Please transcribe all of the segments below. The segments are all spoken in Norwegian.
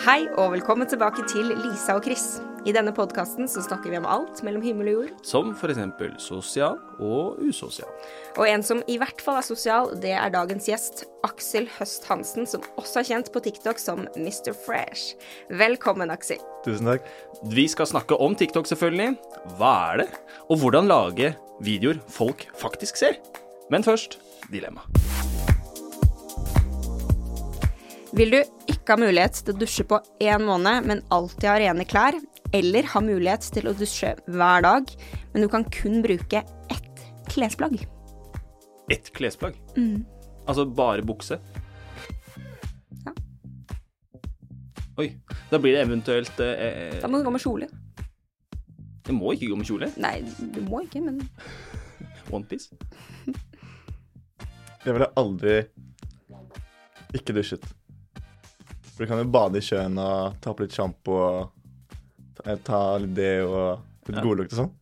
Hei og velkommen tilbake til Lisa og Chris. I denne podkasten så snakker vi om alt mellom himmel og jord. Som f.eks. sosial og usosial. Og en som i hvert fall er sosial, det er dagens gjest, Aksel Høst Hansen, som også er kjent på TikTok som Mr. Fresh. Velkommen, Aksel. Tusen takk. Vi skal snakke om TikTok, selvfølgelig. Hva er det? Og hvordan lage videoer folk faktisk ser. Men først dilemma. Vil du ikke ha mulighet til å dusje på én måned, men alltid ha rene klær? Eller ha mulighet til å dusje hver dag, men du kan kun bruke ett klesplagg? Ett klesplagg? Altså bare bukse? Ja. Oi. Da blir det eventuelt eh, Da må du gå med kjole. Jeg må ikke gå med kjole. Nei, du må ikke, men Onepiece. Jeg ville aldri ikke dusjet. For du kan jo bade i sjøen og ta på litt sjampo og ta, ta litt det og litt Ja. godlukt og sånn.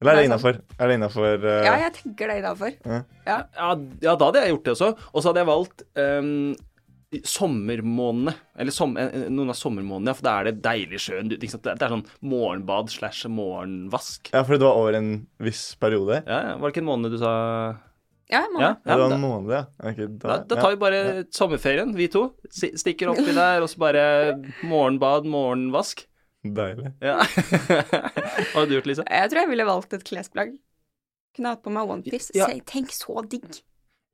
Eller er Det er innafor? Er det innafor Ja, jeg tenker det innafor. Ja. Ja. Ja, ja, da hadde jeg gjort det også. Og så hadde jeg valgt um, sommermånedene. Eller som, eh, noen av sommermånedene, for da er det deilig sjøen. du- Det er sånn morgenbad slash morgenvask. ja, fordi det var over en viss periode? Ja, ja. Var det ikke en måned du sa Ja, en måned. Ja, Ja, ja det var da, en måned, ja. Okay, da, da tar vi bare sommerferien, vi to. Stikker oppi der, og så bare morgenbad, morgenvask. Deilig. Ja. Hva hadde du gjort, Lisa? Jeg tror jeg ville valgt et klesplagg. Kunne hatt på meg onepiece. Ja. Tenk så digg.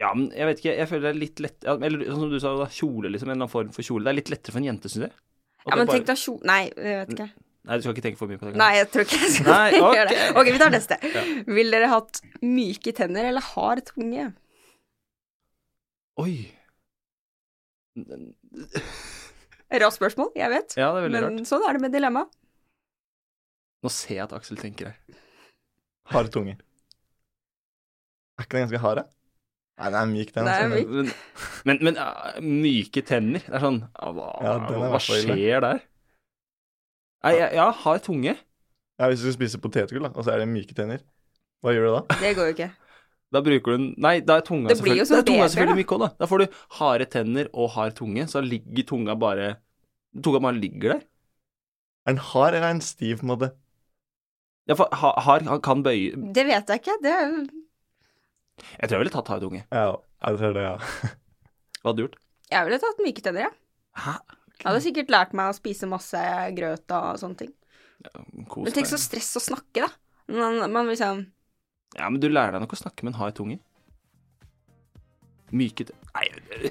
Ja, men jeg vet ikke, jeg føler det er litt lett Eller sånn som du sa, da, kjole, liksom. En eller annen form for kjole. Det er litt lettere for en jente, syns jeg. At Ja, men bare- tenk deg kjole Nei, jeg vet ikke. Nei, du skal ikke tenke for mye på det. Nei, jeg tror ikke jeg skal Nei, okay. gjøre det. Ok, vi tar neste. Ja. Vil dere hatt myke tenner eller hard tunge? Oi. Rart spørsmål, jeg vet. Ja, det er veldig Men rart. sånn er det med dilemma. Nå ser jeg at Aksel tenker her. Hard tunge. Er ikke den ganske hard, da? Nei, den er myk, den. Er altså. myk. Men, men, men uh, myke tenner Det er sånn uh, Hva, Ja, er hva skjer der? Nei, ja, ja, har tunge. Ja, Hvis du spiser potetgull, da, og så er det myke tenner, hva gjør du da? Det går jo ikke. Da bruker du Nei, da er tunga Det blir jo selvfølgelig Da er tunga selvfølgelig myk òg, da. Da får du harde tenner og hard tunge, så ligger tunga bare Tunga bare ligger der. Er den hard, eller er den stiv, på en måte? Ja, for ha- hard han kan bøye Det vet jeg ikke. Det er Jeg tror jeg ville tatt hard tunge. Ja, jeg tror det, ja. Hva hadde du gjort? Jeg ville tatt myke tenner, ja. Hæ? Jeg hadde sikkert lært meg å spise masse grøt og sånne ting. Ja, Men tenk så stress å snakke, da. Man, man liksom Ja, men du lærer deg nok å snakke med en hard tunge. Myket Nei,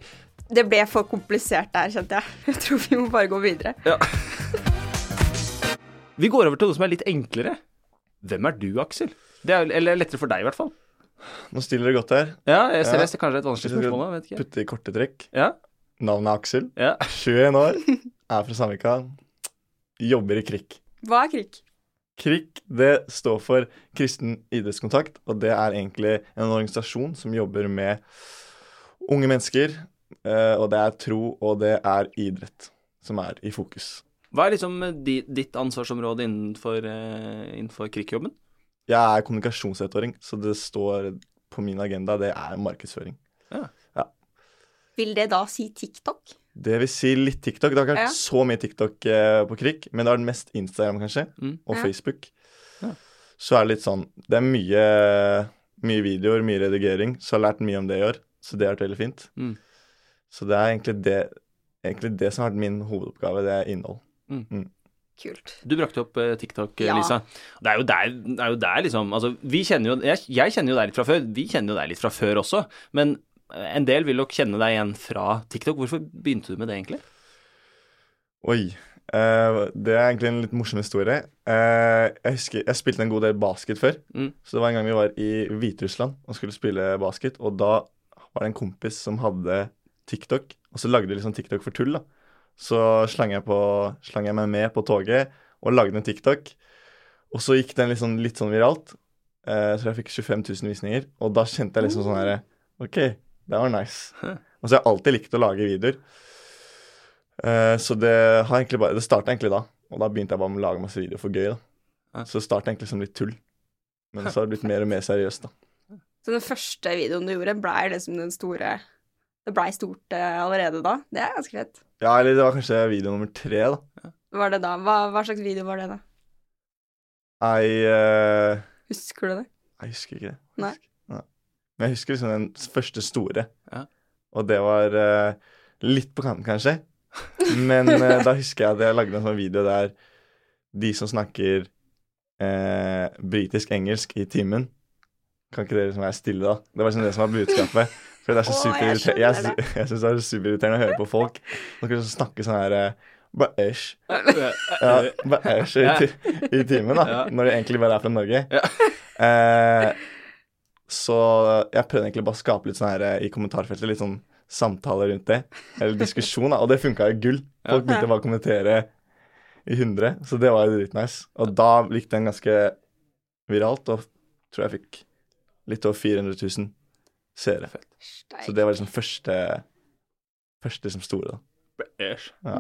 Det ble for komplisert der, kjente jeg. Jeg tror vi må bare gå videre. Ja. Vi går over til noe som er litt enklere. Hvem er du, Aksel? Det er, eller lettere for deg, i hvert fall. Nå stiller det godt her. Ja, jeg ser Ja. det er kanskje et vanskelig spørsmål. Putte i korte trekk. Ja, Navnet er Aksel. ja. 21 år. Er fra Sandvika. Jobber i KRIK. Hva er krik? KRIK det står for Kristen idrettskontakt, og det er egentlig en organisasjon som jobber med unge mennesker. eh, Og det er tro, og det er idrett som er i fokus. Hva er liksom ditt ansvarsområde innenfor, innenfor Krik-jobben? Jeg er kommunikasjonsettåring, så det står på min agenda, det er markedsføring. Vil det da si TikTok? Det vil si litt TikTok. Det har ikke vært Ja. så mye TikTok eh, på KRIK, men det er mest Instagram, kanskje, Mm. og Ja. Facebook. Ja. Så er det litt sånn Det er mye, mye videoer, mye redigering, så jeg har lært mye om det i år. Så det har vært veldig fint. Mm. Så det er egentlig det, egentlig det som har vært min hovedoppgave, det er innhold. Kult. Du brakte opp eh, TikTok, eh, Ja. Lisa. Det er, jo der, det er jo der, liksom Altså, vi kjenner jo jeg, jeg kjenner jo deg litt fra før. Vi kjenner jo deg litt fra før også. Men en del vil nok kjenne deg igjen fra TikTok. Hvorfor begynte du med det, egentlig? Oi. Uh, det er egentlig en litt morsom historie. Uh, jeg husker jeg spilte en god del basket før. Mm. Så det var en gang vi var i Hviterussland og skulle spille basket, og da var det en kompis som hadde TikTok, og så lagde de liksom TikTok for tull, da. Så slang jeg, på, slang jeg meg med på toget og lagde en TikTok. Og så gikk den liksom litt sånn viralt. Uh, så jeg fikk 25 000 visninger, og da kjente jeg liksom sånn herre OK, det var nice. Og så har jeg alltid likt å lage videoer. Eh, så det har egentlig bare Det starta egentlig da. Og da begynte jeg bare med å lage masse videoer for gøy, da. Så det starta egentlig som litt tull. Men så har det blitt mer og mer seriøst, da. Så den første videoen du gjorde, blei liksom den store Det blei stort eh, allerede da. Det er ganske fett. Ja, eller det var kanskje video nummer tre, da. Var det da? Hva, hva slags video var det, da? Jeg uh... Husker du det? Jeg husker ikke det. Nei. Nei. Men jeg husker liksom den første store. Ja. Og det var uh, litt på kanten, kanskje. Men uh, da husker jeg at jeg lagde en sånn video der de som snakker uh, britisk-engelsk i timen Kan ikke dere liksom være stille, da? Det var liksom det som var budskapet. For det er så Å, jeg. Jeg, jeg syns det er superirriterende å høre på folk som så snakke sånn her Bare Bæsj. Ja, bæsj i, i timen, da. Når de egentlig bare er fra Norge. Ja. Eh, så jeg prøvde egentlig bare å skape litt sånn her eh, i kommentarfeltet, litt sånn samtale rundt det. Eller diskusjon, da. Og det funka jo gull. Folk begynte bare å kommentere i 100, så det var jo dritnice. Og da gikk den ganske viralt, og tror jeg fikk litt over 400 000 seere. Så det var liksom første Første liksom store, da. Bæsj. Ja.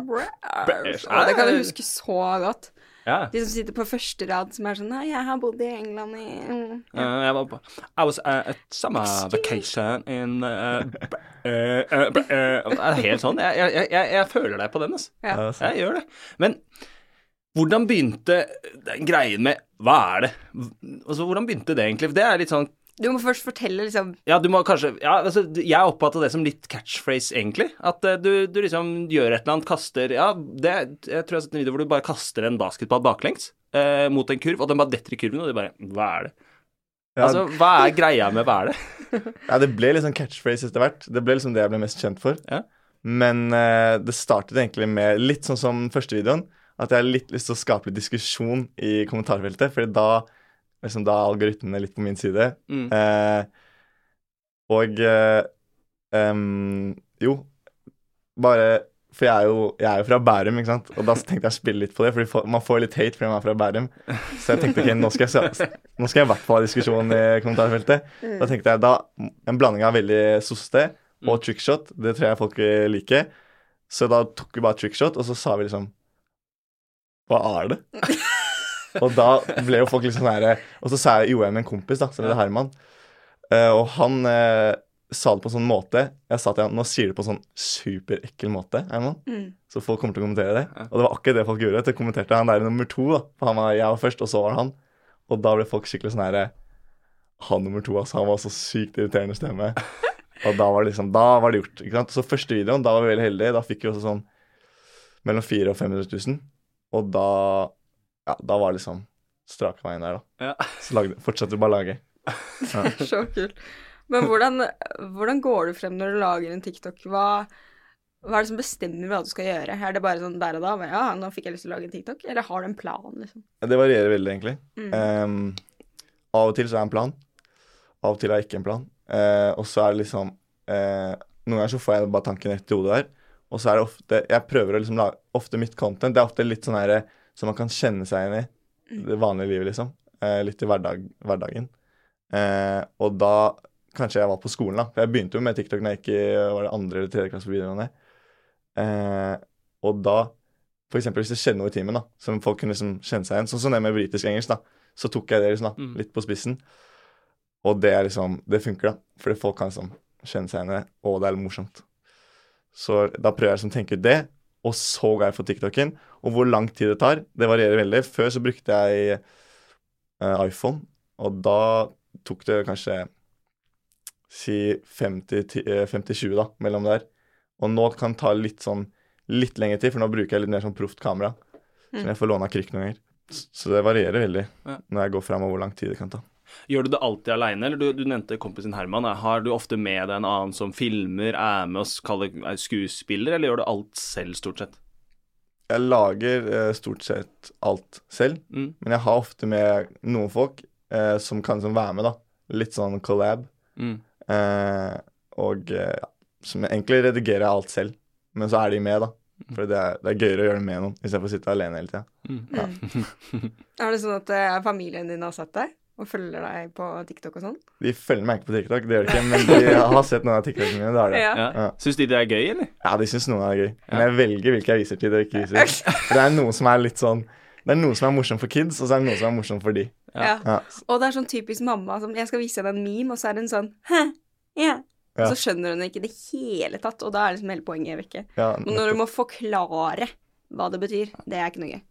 Bæsj. Ja, det kan jeg huske så godt. Ja. De som sitter på første rad, som er sånn Nei, jeg har bodd i England i mm, Uh, jeg var på I was uh, at summer vacation in uh, uh, uh, uh, Det er helt sånn. Jeg, jeg, jeg, jeg føler deg på den, altså. Ja. Jeg gjør det. Men hvordan begynte den greien med Hva er det? Altså, hvordan begynte det egentlig? For det er litt sånn Du må først fortelle, liksom Ja, du må kanskje Ja, altså, jeg oppfatta det som litt catchphrase, egentlig. At uh, du, du liksom gjør et eller annet, kaster Ja, det Jeg tror jeg har sett en video hvor du bare kaster en basketball baklengs uh, mot en kurv, og den bare detter i kurven, og du bare Hva er det? Ja, Altså, hva er greia med hva er det? Ja, det ble sånn catchphrase etter hvert. Det ble liksom det jeg ble mest kjent for. Ja. Men uh, det startet egentlig med litt sånn som første videoen. At jeg har litt lyst til å skape litt diskusjon i kommentarfeltet. fordi da, liksom, da er algoritmene litt på min side. Mm. Eh, og eh, um, Jo, bare For jeg er, jo, jeg er jo fra Bærum, ikke sant. Og da tenkte jeg å spille litt på det, for man får litt hate fordi man er fra Bærum. Så jeg tenkte ok, nå skal jeg, nå skal jeg i hvert fall ha diskusjon i kommentarfeltet. Da tenkte jeg da En blanding av veldig soste og trickshot, det tror jeg folk liker. Så da tok vi bare trickshot, og så sa vi liksom Hva er det? og da ble jo folk liksom sånn herre Og så sa jeg, gjorde jeg med en kompis, da, som heter Herman. Eh, og han eh, sa det på en sånn måte Jeg sa til han nå sier du det på en sånn superekkel måte, Herman. Mm. Så folk kommer til å kommentere det. Og det var akkurat det folk gjorde. Så kommenterte han der nummer to, da. For han var, jeg var først, og så var det han. Og da ble folk skikkelig sånn herre Han nummer to, altså. Han var så sykt irriterende stemme. Og da var det liksom Da var det gjort. ikke sant? Så første videoen, da var vi veldig heldige. Da fikk vi også sånn mellom 400 og 500 000. Og da Ja, da var det liksom strak veien der, da. Ja. Så lagde, fortsatte vi bare å lage. Så kult. Men hvordan, hvordan går du frem når du lager en TikTok? Hva, hva er det som bestemmer hva du skal gjøre? Er det bare sånn der og da? Ja, nå fikk jeg lyst til å lage en TikTok. Eller har du en plan, liksom? Det varierer veldig, egentlig. Mm. Um, av og til så er det en plan. Av og til er det ikke en plan. Uh, og så er det liksom uh, Noen ganger så får jeg bare tanken rett i hodet der. Og så er det ofte Jeg prøver å liksom lage Ofte mitt content Det er ofte litt sånn her som man kan kjenne seg igjen i det vanlige livet, liksom. Eh, litt i hverdag, hverdagen. Eh, og da Kanskje jeg var på skolen, da. For jeg begynte jo med TikTok da jeg gikk i var det andre eller tredje klasse på videregående. Eh, og da For eksempel hvis det skjedde noe i timen, da, som folk kunne liksom kjenne seg igjen, sånn som det med britisk-engelsk, da, så tok jeg det liksom da, Mm. litt på spissen. Og det er liksom Det funker, da. Fordi folk kan liksom kjenne seg igjen i det, og det er litt morsomt. Så da prøver jeg liksom å tenke ut det, og så ga jeg for TikToken. Og hvor lang tid det tar, det varierer veldig. Før så brukte jeg uh, iPhone, og da tok det kanskje si 50-20, da, mellom der. Og nå kan det ta litt sånn litt lengre tid, for nå bruker jeg litt mer sånn proft kamera. Så jeg får låne av Krik noen ganger. Så det varierer veldig når jeg går fram, og hvor lang tid det kan ta. Gjør du det alltid aleine, eller du, du nevnte kompisen Herman. Har du ofte med deg en annen som filmer, er med og kaller er skuespiller, eller gjør du alt selv, stort sett? Jeg lager eh, stort sett alt selv, Mm. men jeg har ofte med noen folk eh, som kan som være med, da. Litt sånn collab. Mm. Eh, og eh, ja, som egentlig redigerer jeg alt selv, men så er de med, da. For det er, det er gøyere å gjøre det med noen istedenfor å sitte alene hele tida. Er det sånn at eh, familien din har sett deg og følger deg på TikTok og sånn? De følger meg ikke på TikTok, det gjør de ikke, men de har sett noen av TikTokene mine. Det har de. Ja. Ja. Syns de det er gøy, eller? Ja, de syns noen er gøy. Men jeg velger hvilke jeg viser til og ikke viser. For det er noen som er litt sånn Det er noen som er morsomt for kids, og så er det noen som er morsomt for de. Ja. Ja. Og det er sånn typisk mamma som Jeg skal vise henne en meme, og så er det en sånn Hæ? Ja. Ja. og så skjønner hun ikke i det hele tatt, og da er liksom hele poenget vekke. Ja, Men når du må forklare hva det betyr, det er ikke noe gøy.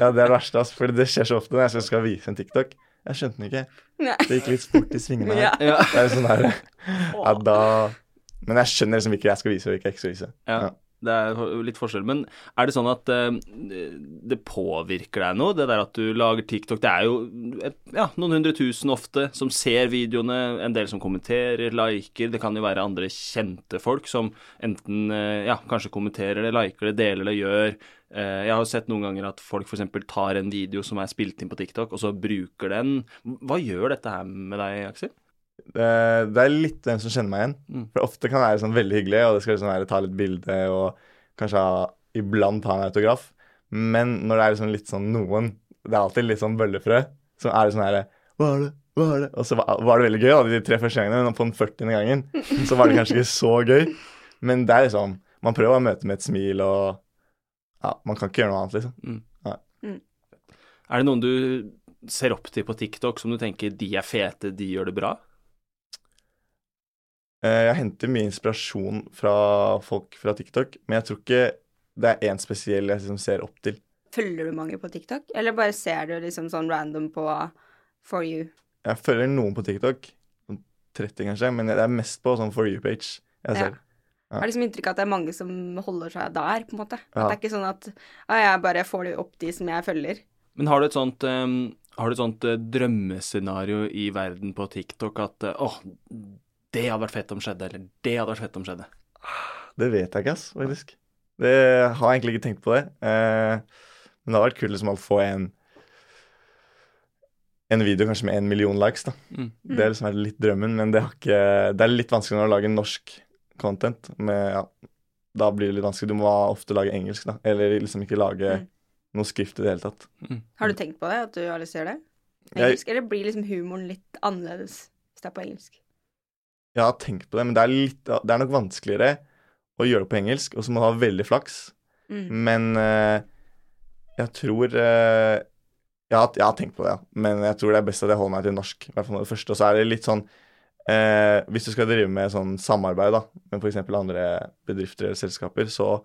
ja, det er det verste, altså. For det skjer så ofte når jeg skal vise en TikTok. Jeg skjønte den ikke. Nei. Det gikk litt fort i svingene her. Ja. Ja. Det er sånn der, ja, da Men jeg skjønner liksom hvilke jeg skal vise, og hvilke jeg ikke skal vise. Ja, Ja. det er litt forskjell. Men er det sånn at uh, det påvirker deg noe, det der at du lager TikTok? Det er jo et, ja, noen hundre tusen ofte som ser videoene, en del som kommenterer, liker. Det kan jo være andre kjente folk som enten uh, ja, kanskje kommenterer det, liker det, deler det, gjør. Eh, Jeg har jo sett noen ganger at folk f.eks. tar en video som er spilt inn på TikTok, og så bruker den. Hva gjør dette her med deg, Aksel? Det, det er litt den som kjenner meg igjen. Mm. For ofte kan det være sånn veldig hyggelig, og det skal liksom være ta litt bilde og kanskje ha, iblant ta en autograf. Men når det er liksom litt sånn noen Det er alltid litt sånn bøllefrø. Så er det sånn herre Hva er det? Hva er det? Og så var, var det veldig gøy da, de tre første gangene, men på den 40. gangen så var det kanskje ikke så gøy. Men det er liksom Man prøver å møte med et smil og Ja, man kan ikke gjøre noe annet, liksom. Er det noen du ser opp til på TikTok som du tenker de er fete, de gjør det bra? Eh, Jeg henter mye inspirasjon fra folk fra TikTok, men jeg tror ikke det er én spesiell jeg liksom ser opp til. Følger du mange på TikTok, eller bare ser du liksom sånn random på For you? Jeg følger noen på TikTok, sånn 30 kanskje, men det er mest på sånn For you-page jeg Ja. Jeg har liksom inntrykk av at det er mange som holder seg der, på en måte. At det er ikke sånn at ah, jeg bare får det opp de som jeg følger. Men har du et sånt, um, har du et sånt uh, drømmescenario i verden på TikTok at åh, uh, oh, det hadde vært fett om skjedde, eller det hadde vært fett om skjedde? Det vet jeg ikke, ass, faktisk. Det har jeg egentlig ikke tenkt på det. Uh, men det har vært kult liksom å få en en video kanskje med en million likes, da. Mm. Det er liksom vært litt drømmen, men det, har ikke, det er litt vanskelig når du lager en norsk content. Med, ja, da blir det litt vanskelig. Du må ofte lage engelsk, da. Eller liksom ikke lage Mm. noe skrift i det hele tatt. Har du tenkt på det, at du har lyst til å gjøre det? Jeg- Eller blir liksom humoren litt annerledes hvis det er på engelsk? Jeg har tenkt på det, men det er, litt, det er nok vanskeligere å gjøre det på engelsk, og så må du ha veldig flaks. Mm. Men uh, jeg tror uh, jeg, har, jeg har tenkt på det, ja. Men jeg tror det er best at jeg holder meg til norsk. I hvert fall det første. Og så er det litt sånn eh, Hvis du skal drive med sånn samarbeid da, med f.eks. andre bedrifter eller selskaper, så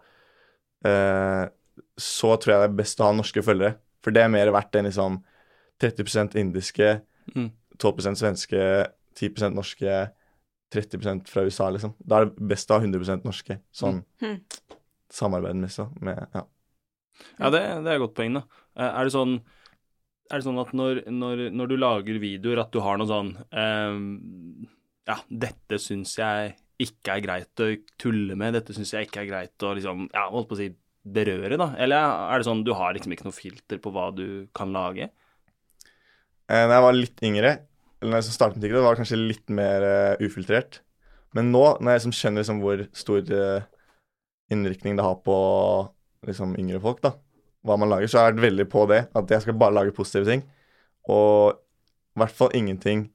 eh, så tror jeg det er best å ha norske følgere. For det er mer verdt enn liksom 30% indiske, Mm. 12 svenske, 10% norske, 30% fra USA, liksom. Da er det best å ha 100% norske. Sånn Mm. samarbeidmessig. Med, ja. Ja, det, det er et godt poeng, da. Eh, Er det sånn, er det sånn at når, når, når du lager videoer, at du har noe sånn eh, Ja, dette syns jeg ikke er greit å tulle med, dette syns jeg ikke er greit å liksom Ja, holdt på å si berøre, da. Eller er det sånn du har liksom ikke noe filter på hva du kan lage? Da Når jeg var litt yngre, eller når jeg startet med TikTok, var det kanskje litt mer uh, ufiltrert. Men nå, når jeg liksom skjønner liksom hvor stor uh, innvirkning det har på liksom yngre folk, da, hva man lager, så har jeg vært veldig på det. At jeg skal bare lage positive ting. Og i hvert fall ingenting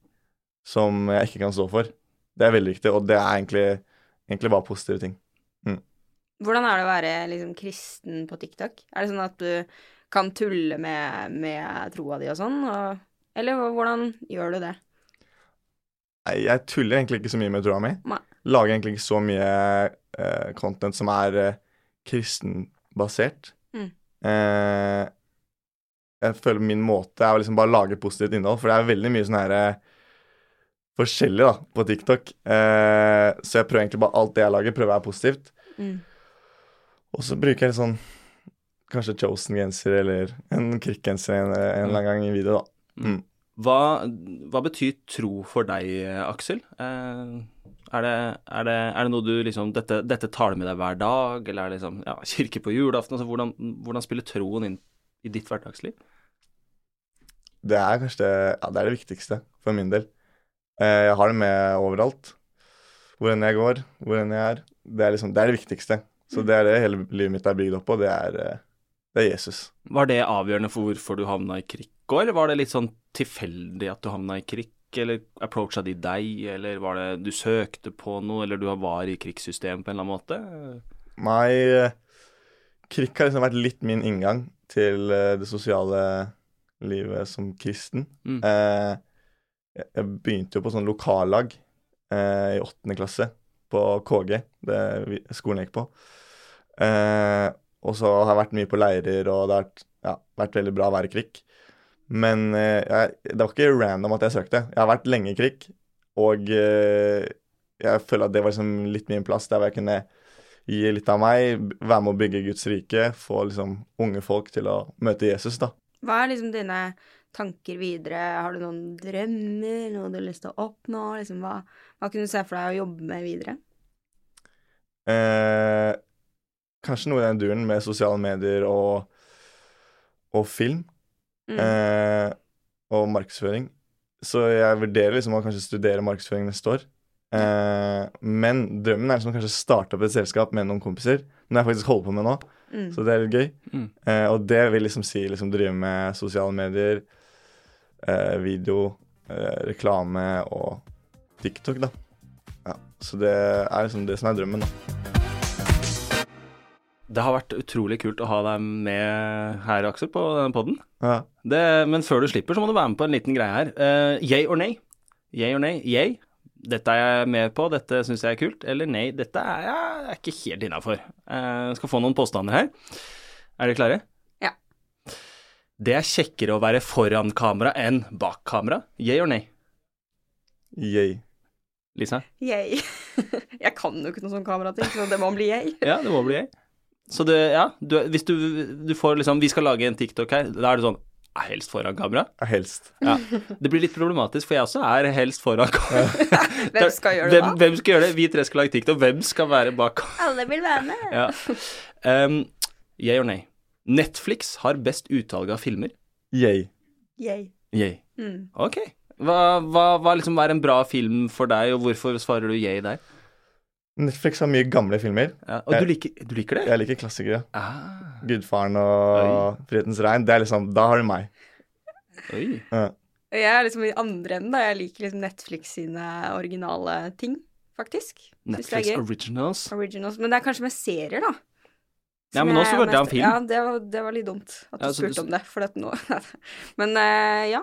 som jeg ikke kan stå for. Det er veldig viktig, og det er egentlig, egentlig bare positive ting. Hvordan er det å være liksom kristen på TikTok? Er det sånn at du kan tulle med, med troa di og sånn? Og, eller hvordan gjør du det? Nei, jeg tuller egentlig ikke så mye med troa mi. Lager egentlig ikke så mye uh, content som er uh, kristenbasert. Mm. Eh, jeg føler min måte er å liksom bare lage positivt innhold, for det er veldig mye sånn her eh, forskjellig da, på TikTok. Eh, så jeg prøver egentlig bare alt det jeg lager, prøver å være positivt. Mm. Og så bruker jeg litt sånn kanskje Chosen-genser eller en Krik-genser en, en eller annen gang i video, da. Mm. Hva, hva betyr tro for deg, Aksel? Eh, er, det, er, det, er det noe du liksom dette, dette tar du med deg hver dag, eller er det liksom ja, kirke på julaften? Altså, hvordan, hvordan spiller troen inn i ditt hverdagsliv? Det er kanskje det, ja, det er det viktigste for min del. Eh, jeg har det med overalt. Hvor enn jeg går, hvor enn jeg er. Det er, liksom, det er det viktigste. Så det er det hele livet mitt er bygd opp på. Det er, eh, det er Jesus. Var det avgjørende for hvorfor du havna i krikk òg, eller var det litt sånn tilfeldig at du havna i krikk? Eller approacha de deg, eller var det du søkte på noe, eller du var i krigssystemet på en eller annen måte? Nei, krig har liksom vært litt min inngang til eh, det sosiale livet som kristen. Mm. Eh, jeg, begynte jo på sånn lokallag eh, i åttende klasse på KG, det skolen jeg gikk på. Eh, og så har jeg vært mye på leirer, og det har vært, ja, vært veldig bra å være i KRIK. Men eh, jeg, det var ikke random at jeg søkte. Jeg har vært lenge i krig, og eh, jeg føler at det var liksom litt min plass der hvor jeg kunne gi litt av meg, være med å bygge Guds rike, få liksom unge folk til å møte Jesus, da. Hva er liksom dine tanker videre? Har du noen drømmer, noe du har lyst til å oppnå? Liksom, hva, hva kunne du se for deg å jobbe med videre? Eh, kanskje noe i den duren med sosiale medier og, og film. Mm. Eh, og markedsføring. Så jeg vurderer liksom å kanskje studere markedsføring neste år. Eh, men drømmen er liksom å kanskje starte opp et selskap med noen kompiser. Noe jeg faktisk holder på med nå, Mm. så det er litt gøy. Mm. Eh, og det vil liksom si liksom drive med sosiale medier, eh, video, eh, reklame og TikTok, da. Ja, så det er liksom det som er drømmen, da. Det har vært utrolig kult å ha deg med her, Aksel, på denne podden. Ja. Men før du slipper, så må du være med på en liten greie her. Uh, yay or nay? Yay or nay? Yay. Dette er jeg med på, dette syns jeg er kult. Eller nei, dette er jeg ikke helt innafor. Uh, skal få noen påstander her. Er dere klare? Ja. Det er kjekkere å være foran kamera enn bak kamera. Yay or nay? Yay. Lisa? Yay. jeg kan jo ikke noe sånn kamerating, så det må bli yay. Ja, det må bli yay. Så det, ja, du, hvis du, du får liksom Vi skal lage en TikTok her. Da er det sånn «Ah, Helst foran kamera? Ja, Helst. Ja. Det blir litt problematisk, for jeg også er helst foran kamera. Hvem skal gjøre det hvem, da? hvem skal gjøre det? Vi tre skal lage TikTok. Hvem skal være bak? Alle vil være med. Ja. Um, yay or nay? Netflix har best utvalg av filmer. Yay. Yay. Yay. Mm. Ok. Hva, hva, hva liksom er en bra film for deg, og hvorfor svarer du yay der? Netflix har mye gamle filmer. Ja, og du liker, du liker det? Jeg liker klassikere. Ah, Gudfaren og Frihetens regn. Det er liksom Da har du meg. oi. Ja. Jeg er liksom i andre enden, da. Jeg liker liksom Netflix sine originale ting, faktisk. Netflix. Originals. Originals. Men det er kanskje med serier, da. Ja, men nå jeg spurte jeg om film. Ja, det var, det var litt dumt at du Ja, spurte du- om det, for dette nå Men uh, ja.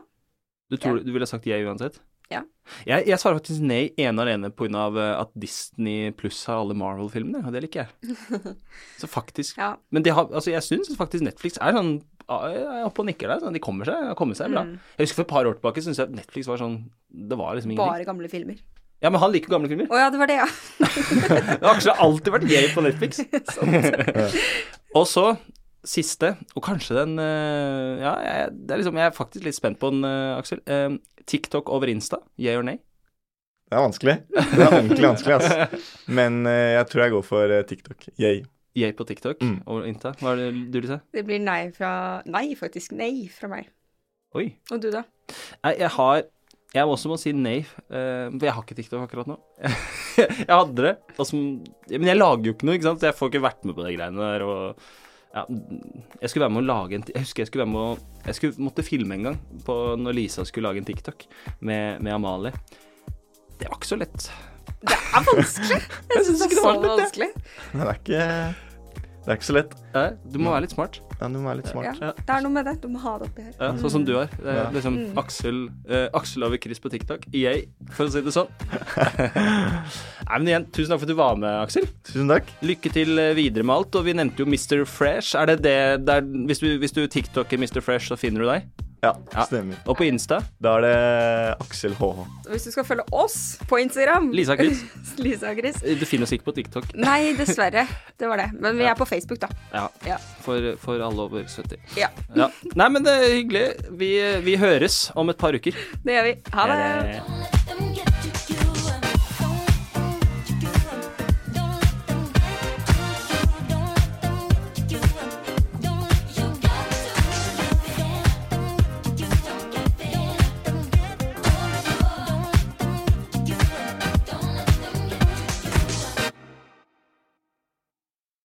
Du, tror, du ville sagt jeg uansett? Ja. Jeg, jeg svarer faktisk nei ene og alene av eh, at Disney pluss har alle Marvel-filmene, og det liker jeg. Så faktisk ja. Men har, altså jeg syns faktisk Netflix er sånn Jeg er oppe og nikker der. Sånn, de kommer seg, kommer seg bra. Mm. Jeg husker for et par år tilbake syntes jeg at Netflix var sånn Det var liksom ingenting. Bare gamle filmer. Ja, men han liker gamle filmer. Å ja, det var det, ja. det har alltid vært gay på Netflix. og så siste, og kanskje den eh, Ja, jeg, det er liksom, jeg er faktisk litt spent på den, eh, Aksel. Eh, TikTok over Insta, yeah or nay? Det er vanskelig. Det er ordentlig vanskelig, altså. Men jeg tror jeg går for TikTok. Yay. Yay på TikTok Mm. over Insta. Hva er det du vil si? Det blir nei fra Nei, faktisk. Nei fra meg. Oi. Og du, da? Nei, jeg har Jeg også må si nei, eh, for jeg har ikke TikTok akkurat nå. jeg hadde det, men jeg lager jo ikke noe, ikke sant, så jeg får ikke vært med på de greiene der. og ja, jeg skulle være med å lage en Jeg husker jeg skulle være med å Jeg skulle, måtte filme en gang på når Lisa skulle lage en TikTok med, med Amalie. Det var ikke så lett. Det er vanskelig! Jeg syns det er så vanskelig. Det er ikke Det er ikke så lett. Ja, du må være litt smart. Ja, du må være litt smart. Ja, det er noe med det. Du må ha det oppi her. Ja, sånn som du er. Det er liksom Mm. Aksel eh, Aksel over Chris på TikTok. Yay, for å si det sånn. Nei, men igjen, tusen takk for at du var med, Aksel. Tusen takk. Lykke til eh, videre med alt. Og vi nevnte jo Mr. Fresh. Er det det der, hvis, du, hvis du TikToker Mr. Fresh, så finner du deg? Ja, Ja. stemmer. Og på Insta Da er det Aksel HH. Hvis du skal følge oss på Instagram Lisa Chris. Lisa Gris Chris. Eh, Du finner oss ikke på TikTok. Nei, dessverre. Det var det. Men vi er på Facebook, da. Ja. Ja. For, for alle over 70. Ja, Ja. Nei, men det er hyggelig. Vi, vi høres om et par uker. det gjør vi. Ha det. det.